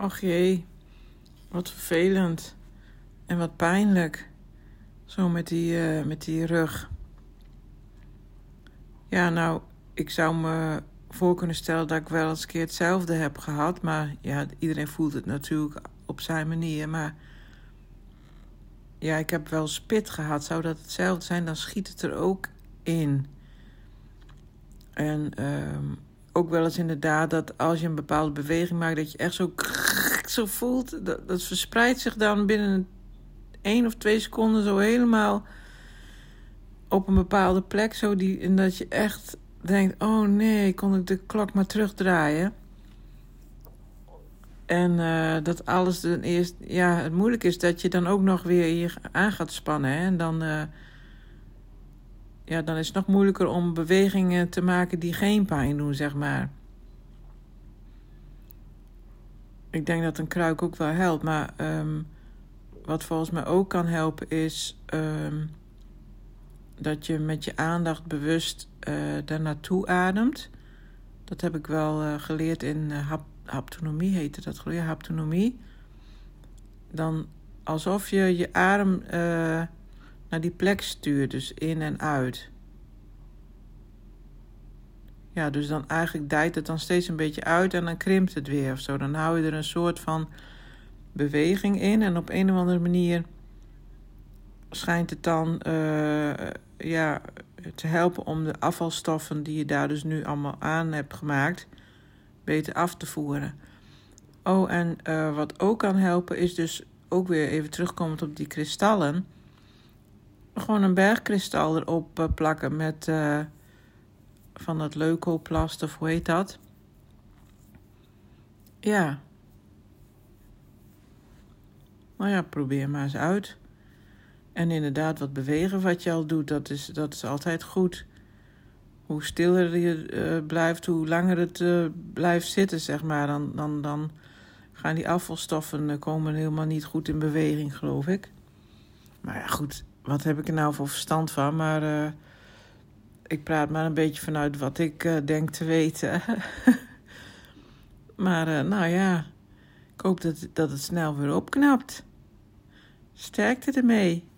Ach jee, wat vervelend. En wat pijnlijk. Zo met die, uh, met die rug. Ja, nou, ik zou me voor kunnen stellen dat ik wel eens een keer hetzelfde heb gehad. Maar ja, iedereen voelt het natuurlijk op zijn manier. Maar ja, ik heb wel spit gehad. Zou dat hetzelfde zijn, dan schiet het er ook in. En uh, ook wel eens inderdaad dat als je een bepaalde beweging maakt, dat je echt zo, zo voelt. Dat, dat verspreidt zich dan binnen één of twee seconden zo helemaal op een bepaalde plek. Zo die, en dat je echt denkt: oh nee, kon ik de klok maar terugdraaien. En uh, dat alles dan eerst. Ja, het moeilijk is dat je dan ook nog weer hier aan gaat spannen. Hè? En dan. Uh, ja, dan is het nog moeilijker om bewegingen te maken die geen pijn doen, zeg maar. Ik denk dat een kruik ook wel helpt, maar um, wat volgens mij ook kan helpen is um, dat je met je aandacht bewust uh, daar naartoe ademt. Dat heb ik wel uh, geleerd in hap haptonomie, heette dat geloof haptonomie. Dan alsof je je adem naar die plek stuurt, dus in en uit. Ja, dus dan eigenlijk dijt het dan steeds een beetje uit en dan krimpt het weer of zo. Dan hou je er een soort van beweging in en op een of andere manier schijnt het dan uh, ja, te helpen om de afvalstoffen die je daar dus nu allemaal aan hebt gemaakt, beter af te voeren. Oh, en uh, wat ook kan helpen is dus ook weer even terugkomend op die kristallen gewoon een bergkristal erop uh, plakken met uh, van dat leukoplast of hoe heet dat? Ja. Nou ja, probeer maar eens uit. En inderdaad, wat bewegen wat je al doet, dat is, dat is altijd goed. Hoe stiller je uh, blijft, hoe langer het blijft zitten, zeg maar, dan, dan, dan gaan die afvalstoffen komen helemaal niet goed in beweging, geloof ik. Maar ja, goed, wat heb ik er nou voor verstand van? Maar uh, ik praat maar een beetje vanuit wat ik uh, denk te weten. maar uh, nou ja, ik hoop dat, dat het snel weer opknapt. Sterkte ermee.